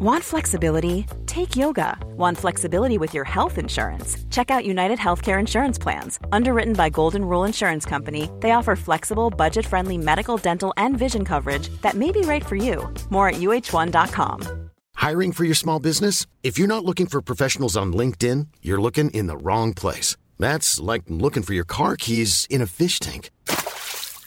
Want flexibility? Take yoga. Want flexibility with your health insurance? Check out United Healthcare Insurance Plans. Underwritten by Golden Rule Insurance Company, they offer flexible, budget friendly medical, dental, and vision coverage that may be right for you. More at uh1.com. Hiring for your small business? If you're not looking for professionals on LinkedIn, you're looking in the wrong place. That's like looking for your car keys in a fish tank.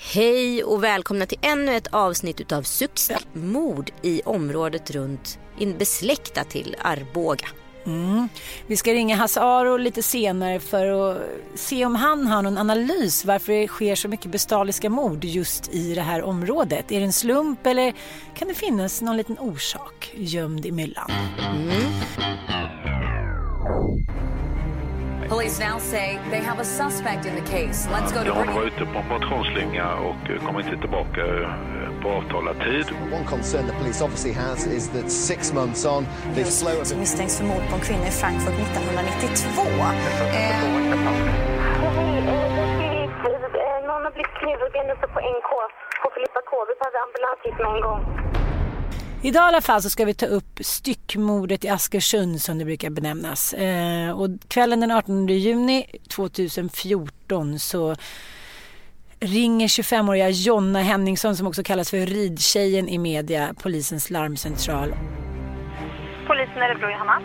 Hej och välkomna till ännu ett avsnitt utav Succé. Mord i området runt, in till Arboga. Mm. Vi ska ringa Hasse Aro lite senare för att se om han har någon analys varför det sker så mycket bestialiska mord just i det här området. Är det en slump eller kan det finnas någon liten orsak gömd i myllan? Mm. Police now say they have a suspect in the case. Let's go to Hon var ute på en motionsslinga och kom inte tillbaka eh, på avtalad tid. One concern the police obviously has is that six months on, the flow of... misstänks för mord på en kvinna i Frankfurt 1992. Någon har blivit knivhuggen uppe på NK på Filippa K. Vi behöver ambulans hit med en gång. Idag i alla fall så ska vi ta upp styckmordet i Askersund som det brukar benämnas. Eh, och kvällen den 18 juni 2014 så ringer 25-åriga Jonna Henningsson som också kallas för ridtjejen i media polisens larmcentral. Polisen Örebro, Johanna.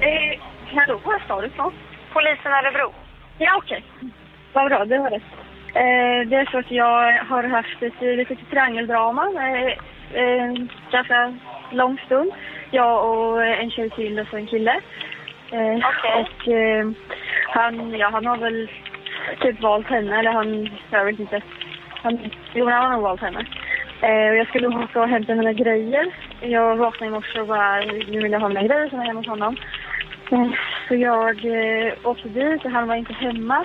Eh, hallå, var står du ifrån? Polisen Örebro. Ja, okej. Okay. Vad bra, det var rätt. Eh, det är så att jag har haft ett litet triangeldrama eh, eh, ganska lång stund. Jag och en tjej till och så en kille. Eh, okay. Och eh, han, ja, han har väl typ valt henne, eller han, jag vet inte. Han, jo, han har nog valt henne. Eh, och jag skulle åka och hämta mina grejer. Jag vaknade i morse och bara, nu vill jag ha mina grejer som är hemma hos honom. Eh, så jag eh, åkte dit och han var inte hemma.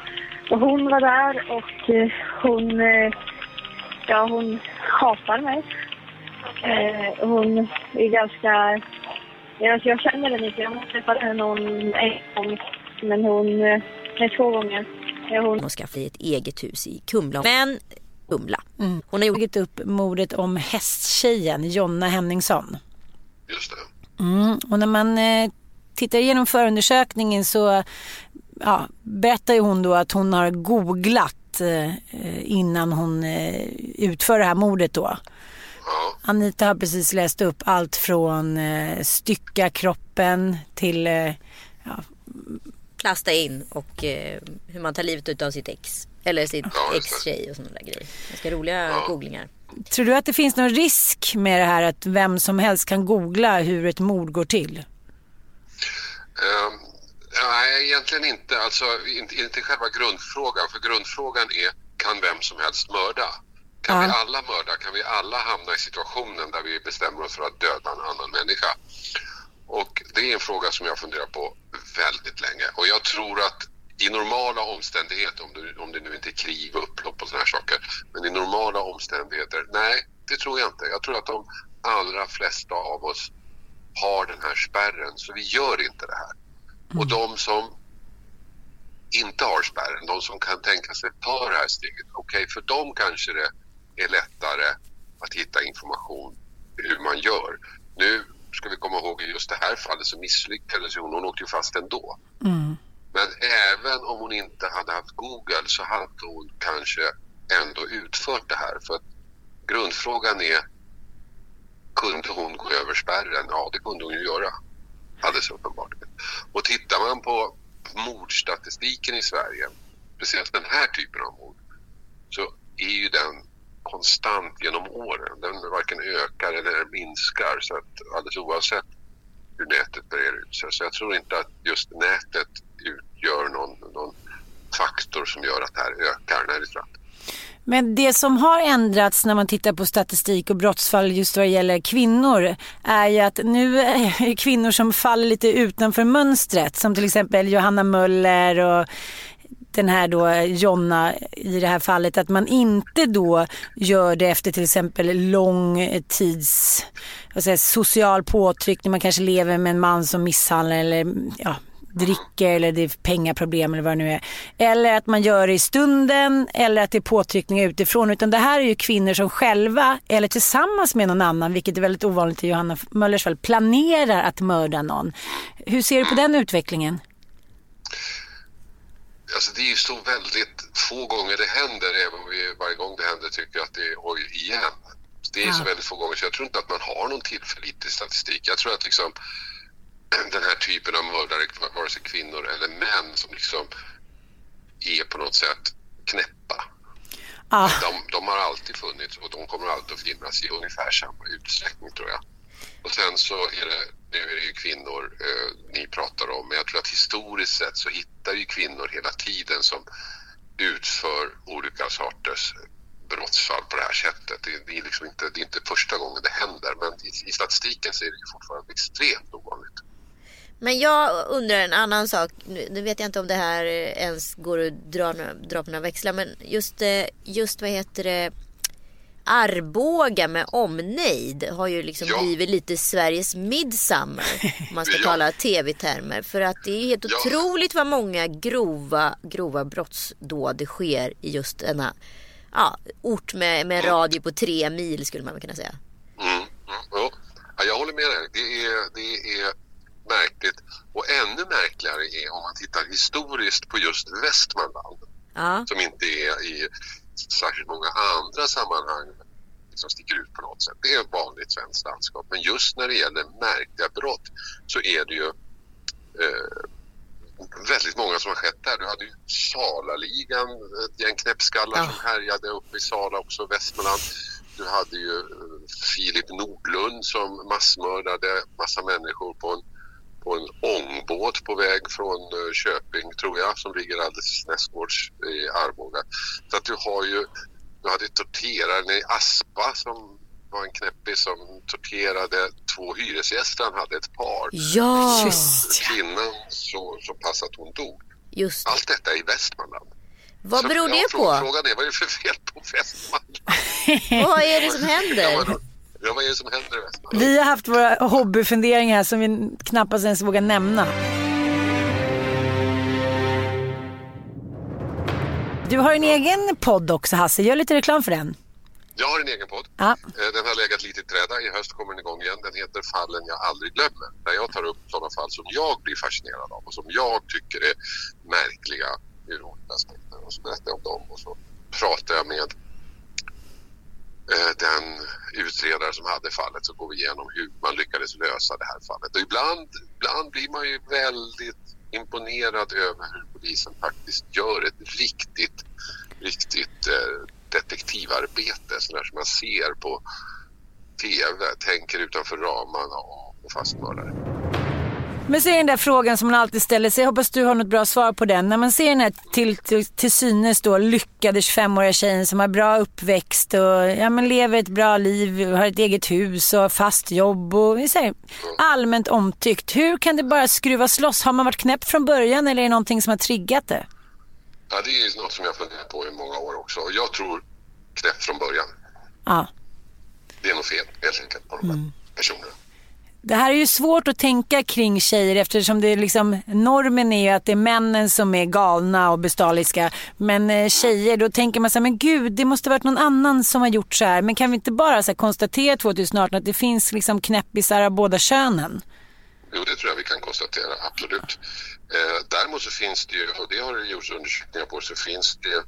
Och hon var där och eh, hon, eh, ja hon hatar mig. Eh, hon är ganska... Jag, jag känner henne inte. Jag har träffat henne någon en gång. Men hon... Eh, nej, två gånger. Ja, hon... hon skaffade ett eget hus i Kumla. Men Kumla. Mm. Hon har tagit upp mordet om hästtjejen Jonna Henningsson. Just det. Mm. Och när man eh, tittar igenom förundersökningen så ja, berättar ju hon då att hon har googlat eh, innan hon eh, utför det här mordet då. Anita har precis läst upp allt från eh, stycka kroppen till eh, ja. plasta in och eh, hur man tar livet av sitt ex. Eller sitt ja, ex-tjej och sådana där grejer. Ganska roliga ja. googlingar. Tror du att det finns någon risk med det här att vem som helst kan googla hur ett mord går till? Um, nej, egentligen inte. Alltså inte, inte själva grundfrågan. För grundfrågan är kan vem som helst mörda? Kan ja. vi alla mörda? Kan vi alla hamna i situationen där vi bestämmer oss för att döda en annan människa? Och det är en fråga som jag funderar på väldigt länge. Och jag tror att i normala omständigheter, om det, om det nu inte är krig och upplopp och såna här saker, men i normala omständigheter, nej, det tror jag inte. Jag tror att de allra flesta av oss har den här spärren, så vi gör inte det här. Mm. Och de som inte har spärren, de som kan tänka sig ta det här steget, okej, okay, för dem kanske det är lättare att hitta information hur man gör. Nu ska vi komma ihåg i just det här fallet så misslyckades hon. Hon åkte ju fast ändå. Mm. Men även om hon inte hade haft Google så hade hon kanske ändå utfört det här. För grundfrågan är, kunde hon gå över spärren? Ja, det kunde hon ju göra. Alldeles uppenbart. Och tittar man på mordstatistiken i Sverige, speciellt den här typen av mord, så är ju den konstant genom åren. Den varken ökar eller minskar så att alldeles oavsett hur nätet breder ut sig. Så jag tror inte att just nätet utgör någon, någon faktor som gör att det här ökar. Nej, det tror jag. Men det som har ändrats när man tittar på statistik och brottsfall just vad gäller kvinnor är ju att nu är kvinnor som faller lite utanför mönstret som till exempel Johanna Möller och den här då Jonna i det här fallet att man inte då gör det efter till exempel lång tids vad säger, social påtryckning. Man kanske lever med en man som misshandlar eller ja, dricker eller det är pengaproblem eller vad det nu är. Eller att man gör det i stunden eller att det är påtryckningar utifrån. Utan det här är ju kvinnor som själva eller tillsammans med någon annan, vilket är väldigt ovanligt i Johanna Möllers fall, planerar att mörda någon. Hur ser du på den utvecklingen? Alltså det är ju så väldigt få gånger det händer, även om vi varje gång det händer tycker att det är oj, igen. Det är ja. så väldigt få gånger så jag tror inte att man har någon tillförlitlig statistik. Jag tror att liksom den här typen av mördare, vare sig kvinnor eller män, som liksom är på något sätt knäppa. Ah. De, de, har alltid funnits och de kommer alltid att finnas i ungefär samma utsträckning tror jag. Och sen så är det, nu är det ju kvinnor eh, ni pratar om, men jag tror att historiskt sett så hittar ju kvinnor hela tiden som utför olika sorters brottsfall på det här sättet. Det, det är, liksom inte, det är inte första gången det händer, men i, i statistiken så är det fortfarande extremt ovanligt. Men jag undrar en annan sak. Nu vet jag inte om det här ens går att dra, dra på några växlar. Men just, eh, just vad heter det. Arboga med omnejd har ju liksom ja. blivit lite Sveriges midsummer. Om man ska ja. tala tv-termer. För att det är helt ja. otroligt vad många grova, grova brottsdåd det sker i just denna ja, ort med, med en radie på tre mil skulle man kunna säga. Mm. Mm. Ja. jag håller med dig. Det är, det är märkligt. Och ännu märkligare är om man tittar historiskt på just Västmanland. Ja. Som inte är i särskilt många andra sammanhang som sticker ut på något sätt. Det är ett vanligt svenskt landskap. Men just när det gäller märkliga brott så är det ju eh, väldigt många som har skett där. Du hade ju Salaligan, ett gäng knäppskallar ja. som härjade uppe i Sala också, Västmanland. Du hade ju eh, Filip Nordlund som massmördade massa människor på en på en ångbåt på väg från eh, Köping, tror jag, som ligger alldeles nästgårds i Arboga. Så att du har ju, du hade torteraren i Aspa som var en knäppis som torterade två hyresgäster. Han hade ett par. Ja, just Kvinnan så, så pass att hon dog. Just. Allt detta i Västmanland. Vad så beror det på? Frågan är, vad är det för fel på Västmanland? vad är det som händer? Ja, vad är det som händer i Västmanland? Vi har haft våra hobbyfunderingar som vi knappast ens vågar nämna. Du har en egen podd också Hasse, gör lite reklam för den. Jag har en egen podd. Ja. Eh, den har legat lite i träda. I höst kommer den igång igen. Den heter Fallen jag aldrig glömmer. Där jag tar upp sådana fall som jag blir fascinerad av och som jag tycker är märkliga ur olika aspekter. Och så berättar jag om dem och så pratar jag med Eh, den utredare som hade fallet så går vi igenom hur man lyckades lösa det här fallet. Och ibland, ibland blir man ju väldigt imponerad över hur polisen faktiskt gör ett riktigt, riktigt eh, detektivarbete sådär som man ser på TV, tänker utanför ramarna och fastmördare. Men se den där frågan som man alltid ställer sig. Jag hoppas du har något bra svar på den. När man ser den här till, till, till synes då lyckade 25-åriga tjejen som har bra uppväxt och ja, men lever ett bra liv, har ett eget hus och fast jobb och säger, allmänt omtyckt. Hur kan det bara skruvas loss? Har man varit knäpp från början eller är det någonting som har triggat det? Ja, det är något som jag funderat på i många år också. Jag tror knäpp från början. Ja. Det är nog fel helt enkelt på de här mm. personerna. Det här är ju svårt att tänka kring tjejer eftersom det är liksom, normen är ju att det är männen som är galna och bestaliska. Men eh, tjejer, då tänker man så här, men gud, det måste varit någon annan som har gjort så här. Men kan vi inte bara så här, konstatera 2018 att det finns liksom knäppisar av båda könen? Jo, det tror jag vi kan konstatera, absolut. Eh, däremot så finns det ju, och det har det gjorts undersökningar på, så finns det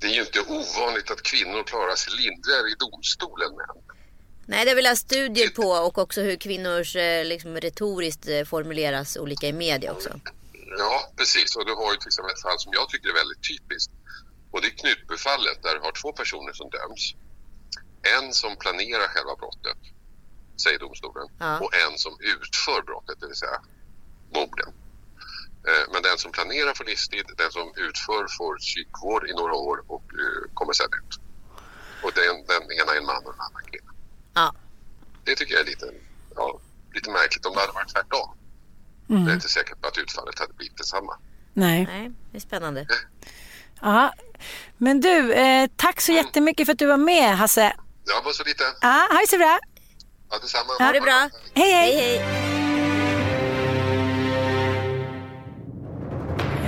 det är ju inte ovanligt att kvinnor klarar sig lindrigare i domstolen än män. Nej, det är väl studier på och också hur kvinnors eh, liksom, retoriskt eh, formuleras olika i media också. Ja, precis. Och du har ju till exempel ett fall som jag tycker är väldigt typiskt. Och det är Knutbyfallet där du har två personer som döms. En som planerar själva brottet, säger domstolen, ja. och en som utför brottet, det vill säga morden. Eh, men den som planerar får livstid, den som utför får psykvård i några år och kommer sen ut. Och den, den ena är en man och den andra kvinna. Ja. Det tycker jag är lite, ja, lite märkligt om det hade varit tvärtom. Mm. Jag är inte säker på att utfallet hade blivit detsamma. Nej. Nej, det är spännande. Ja. Men du, eh, tack så jättemycket för att du var med Hasse. Ja, var så lite. Ja, ha det så bra. Ja, detsamma. Ha det bra. Hej, hej. Hej, hej.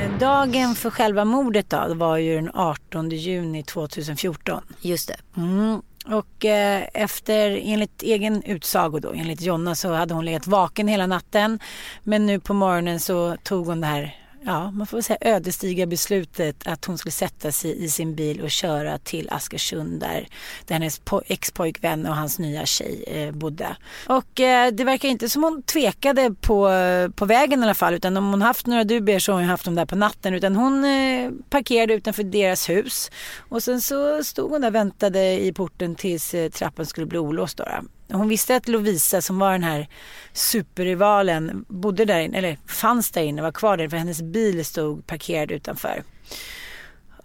Eh, Dagen för själva mordet då var ju den 18 juni 2014. Just det. Mm. Och eh, efter, enligt egen utsago då, enligt Jonna så hade hon legat vaken hela natten. Men nu på morgonen så tog hon det här, ja man får väl säga ödesdigra beslutet att hon skulle sätta sig i sin bil och köra till Askersund där, där hennes ex-pojkvän och hans nya tjej eh, bodde. Och eh, det verkar inte som hon tvekade på, på vägen i alla fall utan om hon haft några dubier så har hon haft dem där på natten utan hon eh, parkerade utanför deras hus och sen så stod hon där och väntade i porten tills eh, trappan skulle bli olåst då. då. Hon visste att Lovisa som var den här superrivalen bodde där inne, eller fanns där inne, var kvar där för hennes bil stod parkerad utanför.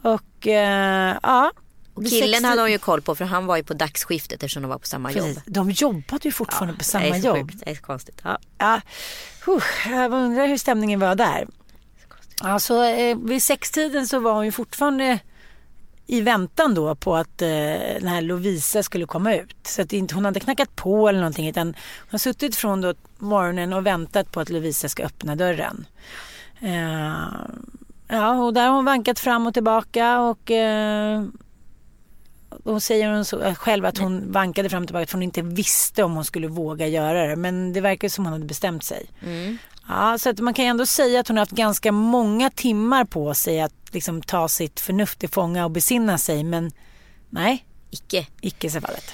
Och eh, ja. Och killen hade hon ju koll på för han var ju på dagsskiftet eftersom de var på samma Precis. jobb. De jobbade ju fortfarande på det samma är så jobb. Sjukt. Det är så konstigt. Ja. Ja, huh, jag undrar hur stämningen var där. Alltså, eh, vid sextiden så var hon ju fortfarande i väntan då på att eh, den här Lovisa skulle komma ut. Så att inte, hon hade knackat på eller någonting utan hon har suttit från då morgonen och väntat på att Lovisa ska öppna dörren. Eh, ja, och där har hon vankat fram och tillbaka och eh, hon säger hon så, eh, själv att hon vankade fram och tillbaka att hon inte visste om hon skulle våga göra det. Men det verkar som hon hade bestämt sig. Mm. Ja, så att man kan ändå säga att hon har haft ganska många timmar på sig att liksom ta sitt förnuft till fånga och besinna sig. Men nej, Icke. icke så fallet.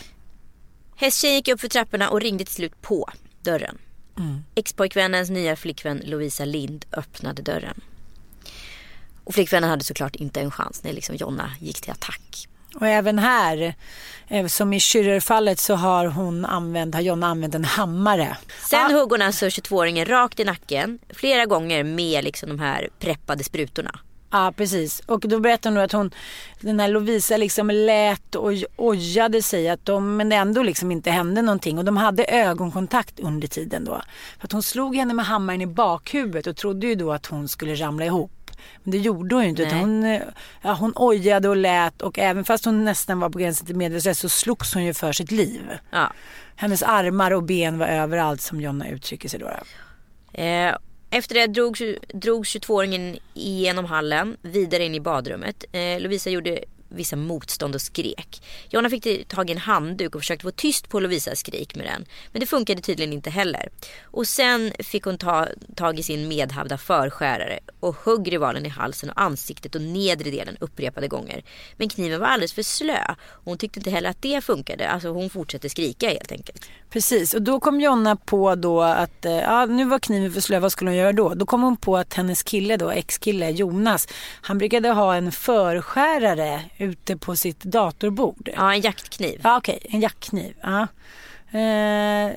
Hästtjejen gick upp för trapporna och ringde till slut på dörren. Mm. Expojkvännens nya flickvän Lovisa Lind öppnade dörren. Och flickvännen hade såklart inte en chans när liksom Jonna gick till attack. Och även här, eh, som i Schürrer-fallet så har hon använt, har Jonna använt en hammare. Sen hugg hon alltså 22-åringen rakt i nacken flera gånger med liksom de här preppade sprutorna. Ja, precis. Och då berättar hon att hon, den här Lovisa liksom lät och ojade sig att de, men det ändå liksom inte hände någonting. Och de hade ögonkontakt under tiden då. För att hon slog henne med hammaren i bakhuvudet och trodde ju då att hon skulle ramla ihop. Men det gjorde hon ju inte. Hon, eh, ja, hon ojade och lät och även fast hon nästan var på gränsen till medvetslös så slogs hon ju för sitt liv. Ja. Hennes armar och ben var överallt som Jonna uttrycker sig då. Eh, efter det drogs, drogs 22-åringen igenom hallen vidare in i badrummet. Eh, Lovisa gjorde vissa motstånd och skrek. Jonna fick tag i en handduk och försökte få tyst på Lovisas skrik med den. Men det funkade tydligen inte heller. Och sen fick hon ta tag i sin medhavda förskärare och högg rivalen i halsen och ansiktet och nedre delen upprepade gånger. Men kniven var alldeles för slö. Och hon tyckte inte heller att det funkade. Alltså hon fortsatte skrika helt enkelt. Precis, och då kom Jonna på då att eh, ja, nu var kniven för slö, vad skulle hon göra då? Då kom hon på att hennes kille då, ex-kille Jonas, han brukade ha en förskärare ute på sitt datorbord. Ja, en jaktkniv. Ja, okej, en jaktkniv. Ja. Eh,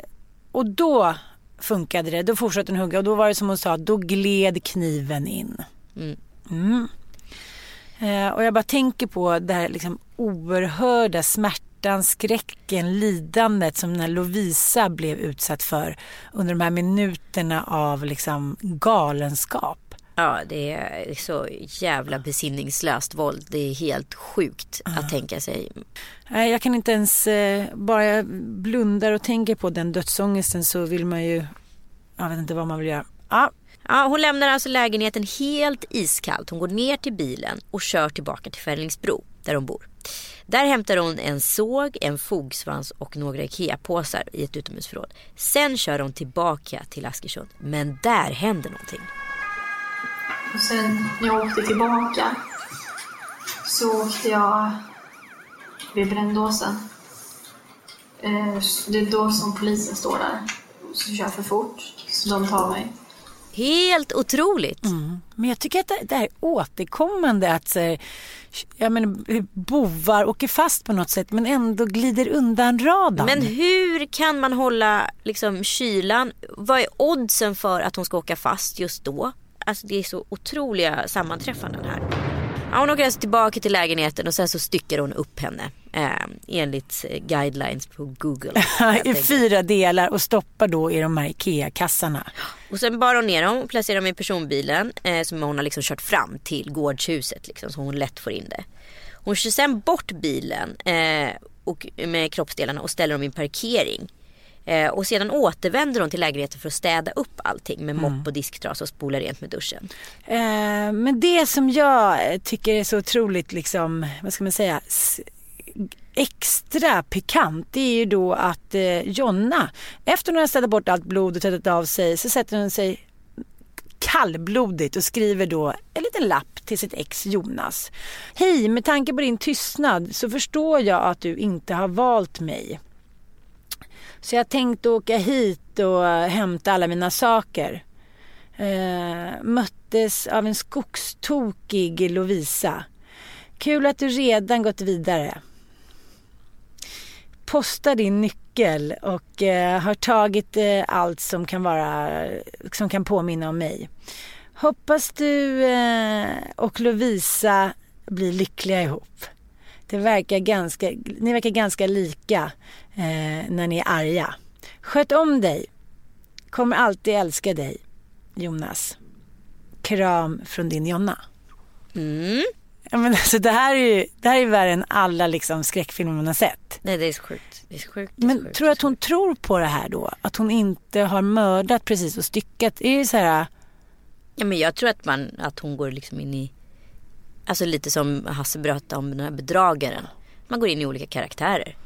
och då funkade det, då fortsatte hon hugga och då var det som hon sa, då gled kniven in. Mm. Mm. Eh, och jag bara tänker på det här liksom oerhörda smärtan, skräcken, lidandet som den här Lovisa blev utsatt för under de här minuterna av liksom galenskap. Ja, det är så jävla besinningslöst våld. Det är helt sjukt att tänka sig. Nej, jag kan inte ens, eh, bara jag blundar och tänker på den dödsångesten så vill man ju, jag vet inte vad man vill göra. Ja, Ja, hon lämnar alltså lägenheten helt iskallt. Hon går ner till bilen och kör tillbaka till Fällingsbro där hon bor. Där hämtar hon en såg, en fogsvans och några IKEA-påsar i ett utomhusförråd. Sen kör hon tillbaka till Askersund. Men där händer någonting. Och sen när jag åkte tillbaka så åkte jag vid Brändåsen. Eh, Det är då som polisen står där. Så kör för fort. Så de tar mig. Helt otroligt. Mm. Men jag tycker att det, det här är återkommande att jag menar, bovar åker fast på något sätt men ändå glider undan radarn. Men hur kan man hålla liksom, kylan? Vad är oddsen för att hon ska åka fast just då? Alltså det är så otroliga sammanträffanden här. Ja, hon åker alltså tillbaka till lägenheten och sen så styckar hon upp henne eh, enligt eh, guidelines på Google. I fyra delar och stoppar då i de här IKEA-kassarna. Och sen bar hon ner dem och placerade dem i personbilen eh, som hon har liksom kört fram till gårdshuset liksom, så hon lätt får in det. Hon kör sen bort bilen eh, och, med kroppsdelarna och ställer dem i en parkering. Eh, och sedan återvänder hon till lägenheten för att städa upp allting med mopp och disktrasa och spola rent med duschen. Eh, men det som jag tycker är så otroligt liksom, vad ska man säga, extra pikant det är ju då att eh, Jonna, efter hon har städat bort allt blod och tvättat av sig så sätter hon sig kallblodigt och skriver då en liten lapp till sitt ex Jonas. Hej, med tanke på din tystnad så förstår jag att du inte har valt mig. Så jag tänkte åka hit och hämta alla mina saker. Eh, möttes av en skogstokig Lovisa. Kul att du redan gått vidare. Posta din nyckel och eh, har tagit eh, allt som kan vara som kan påminna om mig. Hoppas du eh, och Lovisa blir lyckliga ihop. Det verkar ganska, ni verkar ganska lika eh, när ni är arga. Sköt om dig. Kommer alltid älska dig. Jonas. Kram från din Jonna. Mm. Ja, men alltså, det, här är ju, det här är värre än alla liksom, skräckfilmer man har sett. Nej det är så sjukt. Det är så sjukt. Det är Men sjukt. tror du att hon tror på det här då? Att hon inte har mördat precis och styckat? Är det så här... Ja, men jag tror att, man, att hon går liksom in i, alltså lite som Hasse berättade om den här bedragaren. Man går in i olika karaktärer.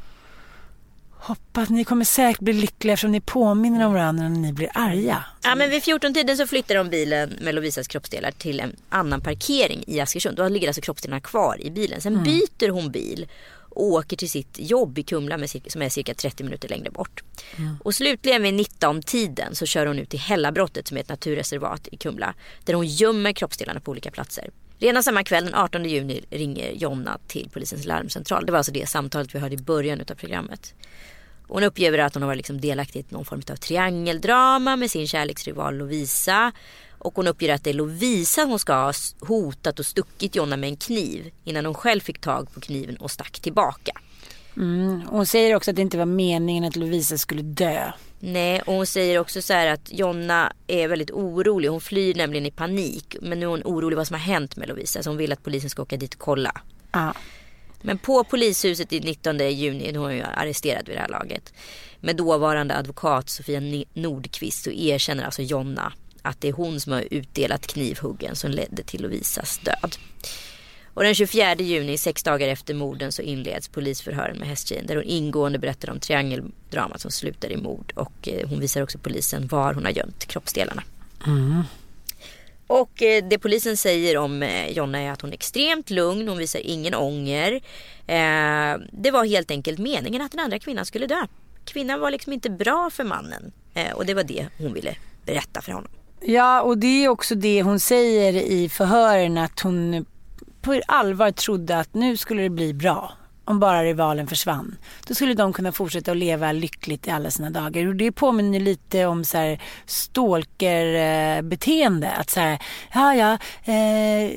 Hoppas ni kommer säkert bli lyckliga eftersom ni påminner om varandra när ni blir arga. Ja men vid 14-tiden så flyttar de bilen med Lovisas kroppsdelar till en annan parkering i Askersund. Då ligger alltså kroppsdelarna kvar i bilen. Sen Mm. byter hon bil och åker till sitt jobb i Kumla med som är cirka 30 minuter längre bort. Och slutligen vid 19-tiden så kör hon ut till Hällabrottet som är ett naturreservat i Kumla. Där hon gömmer kroppsdelarna på olika platser. Redan samma kväll den 18 juni ringer Jonna till polisens larmcentral. Det var alltså det samtalet vi hörde i början av programmet. Hon uppger att hon har varit liksom delaktig i någon form av triangeldrama med sin kärleksrival Lovisa. Och hon uppger att det är Lovisa hon ska ha hotat och stuckit Jonna med en kniv innan hon själv fick tag på kniven och stack tillbaka. Mm. Hon säger också att det inte var meningen att Lovisa skulle dö. Nej, och hon säger också så här att Jonna är väldigt orolig. Hon flyr nämligen i panik. Men nu är hon orolig vad som har hänt med Lovisa. Så hon vill att polisen ska åka dit och kolla. Ja. Men på polishuset i 19 juni, då är hon ju arresterad vid det här laget. Med dåvarande advokat Sofia Nordqvist så erkänner alltså Jonna att det är hon som har utdelat knivhuggen som ledde till Lovisas död. Och den 24 juni, sex dagar efter morden, så inleds polisförhören med hästtjejen där hon ingående berättar om triangeldramat som slutar i mord. Och eh, hon visar också polisen var hon har gömt kroppsdelarna. Och eh, det polisen säger om eh, Jonna är att hon är extremt lugn, hon visar ingen ånger. Det var helt enkelt meningen att den andra kvinnan skulle dö. Kvinnan var liksom inte bra för mannen. Och det var det hon ville berätta för honom. Ja, och det är också det hon säger i förhören att hon på allvar trodde att nu skulle det bli bra. Om bara rivalen försvann. Då skulle de kunna fortsätta att leva lyckligt i alla sina dagar. Och det påminner lite om så här stalkerbeteende. Eh, att så här, ja ja, eh,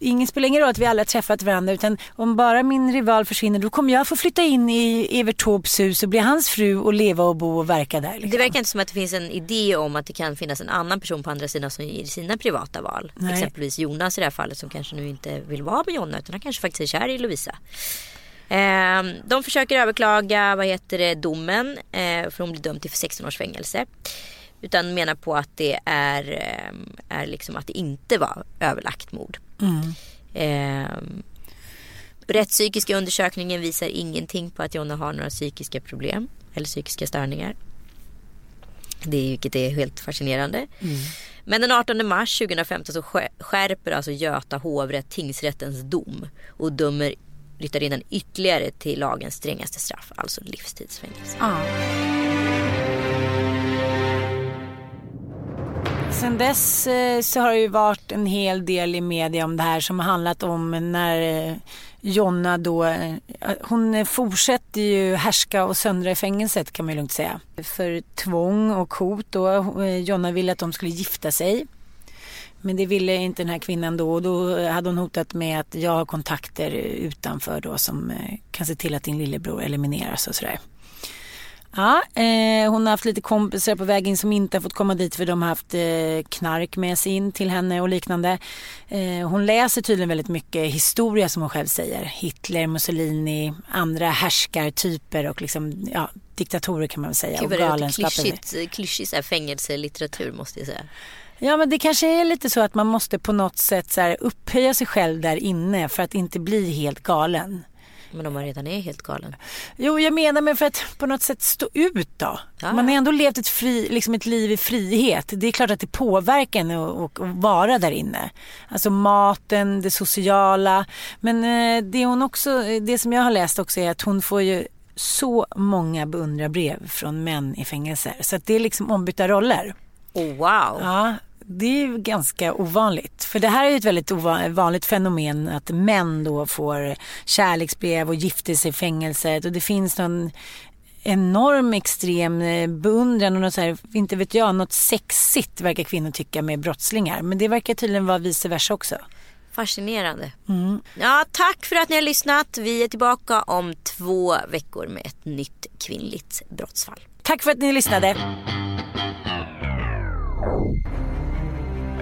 ingen spelar ingen roll att vi alla träffat varandra utan om bara min rival försvinner då kommer jag få flytta in i Evert Taubes hus och bli hans fru och leva och bo och verka där. Liksom. Det verkar inte som att det finns en idé om att det kan finnas en annan person på andra sidan som ger sina privata val. Nej. Exempelvis Jonas i det här fallet som kanske nu inte vill vara med Jonna utan han kanske faktiskt är kär i Lovisa. Eh, de försöker överklaga vad heter det, domen eh, för hon blir dömd till 16 års fängelse. Utan menar på att det är, eh, är liksom att det inte var överlagt mord. Mm. Eh, rättspsykiska undersökningen visar ingenting på att Jonna har några psykiska problem eller psykiska störningar. Det är, vilket är helt fascinerande. Men den 18 mars 2015 så skär- skärper alltså Göta hovrätt tingsrättens dom och dömer ryttarinnan ytterligare till lagens strängaste straff, alltså livstidsfängelse. Ja. Sen dess eh, så har det ju varit en hel del i media om det här som har handlat om när eh, Jonna då, eh, hon fortsätter ju härska och söndra i fängelset kan man ju lugnt säga. För tvång och hot då. Jonna ville att de skulle gifta sig. Men det ville inte den här kvinnan då och då hade hon hotat med att jag har kontakter utanför då som kan se till att din lillebror elimineras och sådär. Ja, eh, hon har haft lite kompisar på väg in som inte har fått komma dit för de har haft eh, knark med sig in till henne och liknande. Eh, hon läser tydligen väldigt mycket historia som hon själv säger. Hitler, Mussolini, andra härskartyper och liksom, ja, diktatorer kan man väl säga. Gud det låter klyschigt, klyschigt fängelselitteratur måste jag säga. Ja men det kanske är lite så att man måste på något sätt så upphöja sig själv där inne för att inte bli helt galen. Men om man redan är helt galen? Jo, jag menar men för att på något sätt stå ut då. Ja. Man har ändå levt ett, fri, liksom ett liv i frihet. Det är klart att det påverkar en att vara där inne. Alltså maten, det sociala. Men eh, det, hon också, det som jag har läst också är att hon får ju så många beundrarbrev från män i fängelser. Så det är liksom ombytta roller. Oh, wow. Ja, det är ju ganska ovanligt. För det här är ju ett väldigt vanligt fenomen att män då får kärleksbrev och gifter sig i fängelset och det finns någon enorm extrem eh, beundran och något så här, inte vet jag, något sexigt verkar kvinnor tycka med brottslingar. Men det verkar tydligen vara vice versa också. Fascinerande. Mm. Ja, tack för att ni har lyssnat. Vi är tillbaka om två veckor med ett nytt kvinnligt brottsfall. Tack för att ni lyssnade.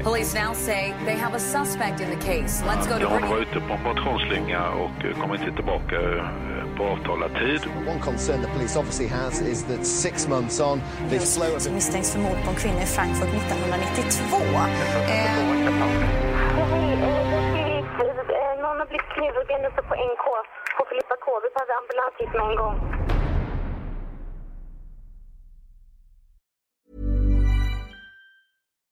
Police now say they have a suspect in the case. Let's go to Hon var ute på en motionsslinga och eh, kom inte tillbaka eh, på avtalad tid. One concern the police obviously has is that six months on they've slowed... Misstänks för mord på en kvinna i Frankfurt 1992. Eh... Någon har blivit knivhuggen uppe på NK på Filippa K. Vi behöver ambulans hit med en gång.